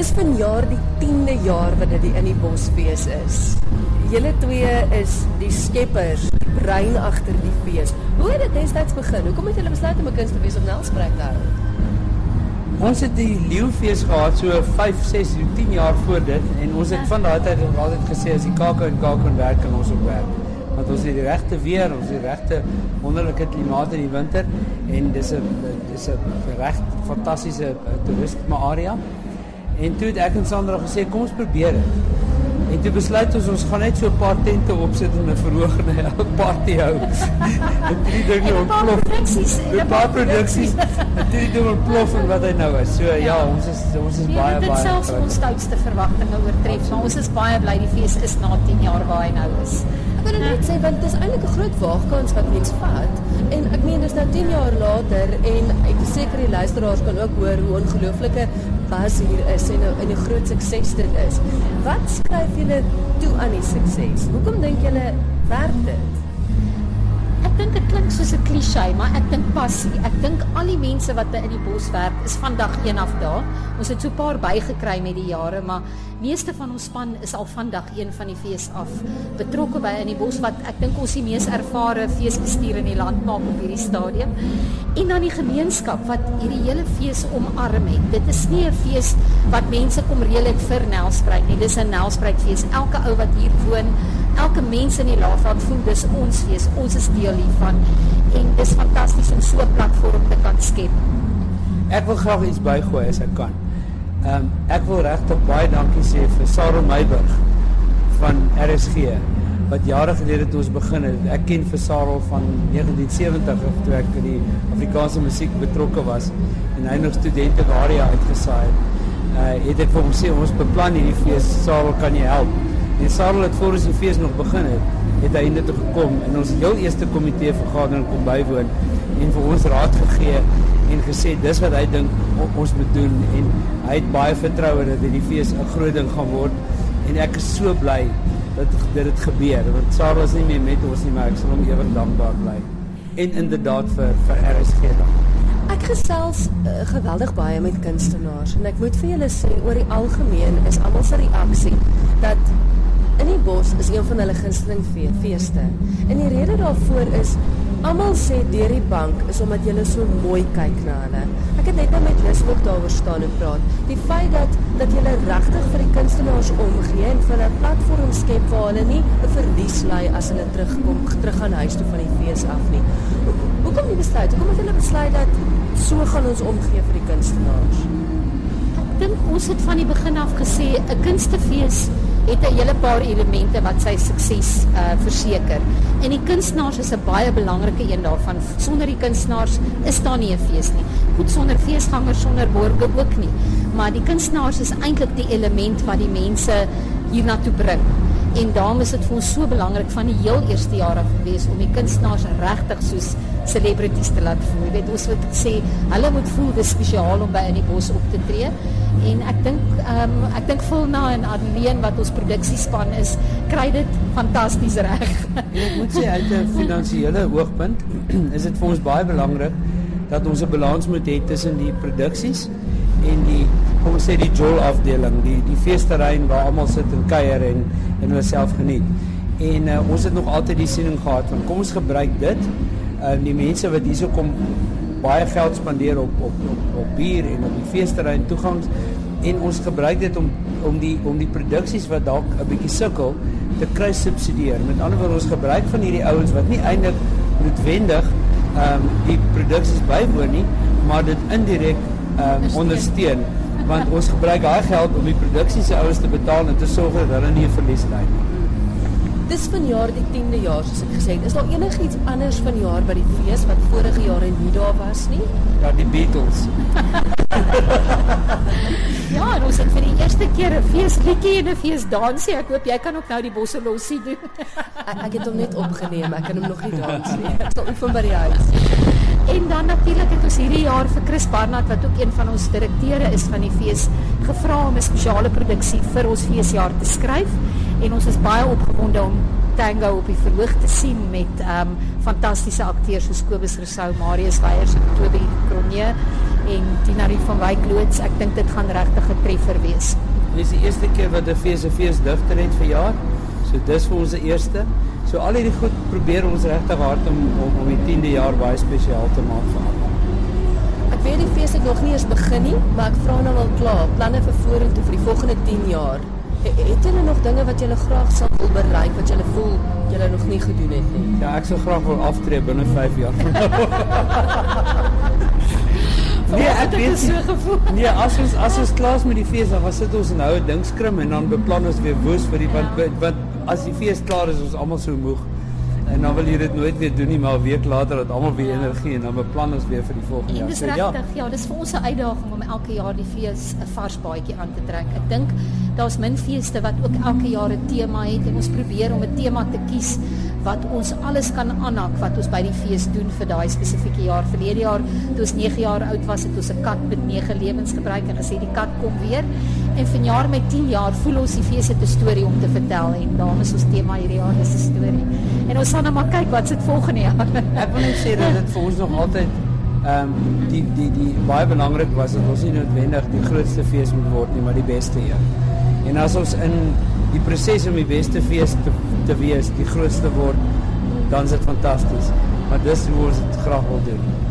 Dis vanjaar die 10de jaar wat dit in die Bosfees is. Julle twee is die skeppers, die brein agter die fees. Hoe het dit destyds begin? Hoekom het julle besluit om 'n kunstefees op Nelspruit te hou? Ons het die leeufees gehad so 5, 6, 10 jaar voor dit en ons het van daai tyd altyd gesê as die kakao en kakao werk kan ons ook werk. Want ons het die regte weer, ons het die regte wonderlike klimaat in die winter en dis 'n dis 'n reg fantastiese uh, toerisme area. En toe het ek en Sandra gesê kom ons probeer dit. En toe besluit ons ons gaan net so 'n paar tente opsit en 'n verhoog en 'n party hou. en drie dinge ontplof. Die paar produksies. En drie dinge ontplof en wat hy nou is. So ja, ja ons is ons is nee, baie baie baie. Dit selfs ons stoutste verwagtinge oortref, maar ons is baie bly die fees is na 10 jaar waar hy nou is. Ek wil net sê want dit is eintlik 'n groot waagkans wat mens vat en ek meen dis nou 10 jaar later en ek seker die luisteraars kan ook hoor hoe ongelooflike buzz hier is en 'n 'n groot sukses dit is. Wat skryf julle toe aan die sukses? Hoekom dink julle werk dit? Ek dink dit klink soos 'n klise, maar ek dink passie. Ek dink al die mense wat in die bos werk is vandag een af daar. Ons het so 'n paar bygekry met die jare, maar meeste van ons span is al vandag een van die fees af betrokke by in die bos wat ek dink ons die mees ervare feesbestuur in die land maak op hierdie stadium. En dan die gemeenskap wat hierdie hele fees omarm het. Dit is nie 'n fees wat mense kom reëlik vir Nelspruit nie. Dis 'n Nelspruit fees. Elke ou wat hier woon, elke mens in die Laagveld voel dis ons fees. Ons is deel hiervan en dis fantasties om so 'n platform te kan skep. Ek wil graag iets bygooi as ek kan. Ehm um, ek wil regtig baie dankie sê vir Sarah Meyburg van RSG wat jare gelede toe ons begin het. Ek ken vir Sarah van 1970 toe ek in die Afrikaanse musiek betrokke was en hy nog studente area uitgesaai het. Uh het ek vir hom sê ons beplan hierdie fees, Sarah kan jy help? En Sarah het voor ons die fees nog begin het, het hy net gekom en ons heel eerste komitee vergadering kom bywoon en vir ons raad gegee en gesê dis wat hy dink ons moet doen. En hy het baie vertroue dat hierdie fees 'n groot ding gaan word. En ek is so bly dat dit het gebeur want Sarah is nie meer met ons nie maar ek sal hom ewig dankbaar bly. En inderdaad vir vir RSG dan. Ek gesels uh, geweldig baie met kunstenaars en ek moet vir julle sê oor die algemeen is almal se reaksie dat in die bos is een van hulle gunsteling feeste. En die rede daarvoor is Almal sê deur die bank is omdat jy so mooi kyk na hulle. Ek het net nou met Lis ook daaroor staan en praat. Die feit dat dat jy regtig vir die kunstenaars omgee en vir 'n platform skep waar hulle nie 'n verlies ly as hulle terugkom terug gaan huis toe van die fees af nie. Hoekom nie besluit? Hoekom het hulle besluit dat so gaan ons omgee vir die kunstenaars? Dink ons het van die begin af gesê 'n kunstefees het 'n hele paar elemente wat sy sukses uh verseker. En die kunstenaars is 'n baie belangrike een daarvan. Sonder die kunstenaars is daar nie 'n fees nie. Goed sonder feesgangers, sonder borge ook nie. Maar die kunstenaars is eintlik die element wat die mense hiernatoe bring. En daarom is dit vir ons so belangrik van die heel eerste jaar af gewees om die kunstenaars regtig soos celebrities te laat voel. Weet ons het gesê hulle moet voel dis spesiaal om by in die bos op te tree en ek dink ehm um, ek dink Fulna en Adeline wat ons produksiespan is, kry dit fantasties reg. ek moet sê uit 'n finansiële hoogpunt is dit vir ons baie belangrik dat ons 'n balans moet hê tussen die produksies en die kom ons sê die jol afdeling, die die feesterrein waar almal sit en kuier en en hulle self geniet. En uh, ons het nog altyd die siening gehad van kom ons gebruik dit. Uh, die mense wat hierso kom baie geld spandeer op op op op bier en op die feesterrein toegangs en ons gebruik dit om om die om die produksies wat dalk 'n bietjie sukkel te kry subsidieer. Met ander woorde ons gebruik van hierdie ouens wat nie eintlik noodwendig ehm um, die produksies bywoon nie, maar dit indirek ehm um, ondersteun want ons gebruik daai geld om die produksies se ouens te betaal en te sorg dat hulle nie 'n verlies ly nie. Dis vanjaar die 10de jaar soos ek gesê het. Is daar enigiets anders vanjaar by die fees wat vorige jaar nie daar was nie? Ja, die Beatles. ja, ons het vir die eerste keer 'n feesliedjie en 'n feesdansie. Ek hoop jy kan ook nou die bosse losie doen. ek, ek het hom net opgeneem. Ek kan hom nog nie dans nie. Ek sal oefen by die huis. En dan natuurlik het ons hierdie jaar vir Chris Barnard wat ook een van ons direkteure is van die fees gevra om 'n spesiale produksie vir ons feesjaar te skryf en ons is baie opgewonde om Tango op die verhoog te sien met um fantastiese akteurs soos Kobus Rousseau, Marius Weyers en Toby Cronje en Tina Riet van Wyk loods. Ek dink dit gaan regtig 'n treffer wees. Dit is die eerste keer wat 'n fees 'n feesdigter het vir jaar. So dis vir ons die eerste. So al hierdie goed probeer ons regtig hard om om om die 10de jaar baie spesiaal te maak vir almal. Ek weet die fees het nog nie eens begin nie, maar ek vra nou al klaar planne vir vorentoe vir die volgende 10 jaar. Het julle nog dinge wat julle graag sal wil bereik wat julle voel julle nog nie gedoen het nie? Ja, ek sou graag wil aftree binne 5 jaar. nee, ek het so gevoel. Nee, as ons as ons klaar is met die fees, dan was dit ons nou 'n ding skrim en dan beplan ons weer woes vir die want want as die fees klaar is, ons almal so moeg. En dan wil jy dit nooit weer doen nie, maar 'n week later het almal weer energie en dan beplan ons weer vir die volgende jaar. So ja. Ja, dis vir ons 'n uitdaging om elke jaar die fees 'n vars baadjie aan te trek. Ek dink daar's min feeste wat ook elke jaar 'n tema het en ons probeer om 'n tema te kies wat ons alles kan aanhak wat ons by die fees doen vir daai spesifieke jaar. Verlede jaar toe ons 9 jaar oud was, het ons 'n kat met 9 lewens gebruik en gesê die kat kom weer. En vanjaar met 10 jaar voel ons die fees het 'n storie om te vertel en daarom is ons tema hierdie jaar is 'n storie. En ons gaan nou maar kyk wat se volgende jaar. Ek wil net sê dat dit vir ons nog altyd ehm um, die die die baie belangrik was dat ons nie noodwendig die grootste fees moet word nie, maar die beste een. En as ons in die proses om die beste fees te te wees, die grootste word, dan is dit fantasties. Maar dis hoe ons dit graag wil doen.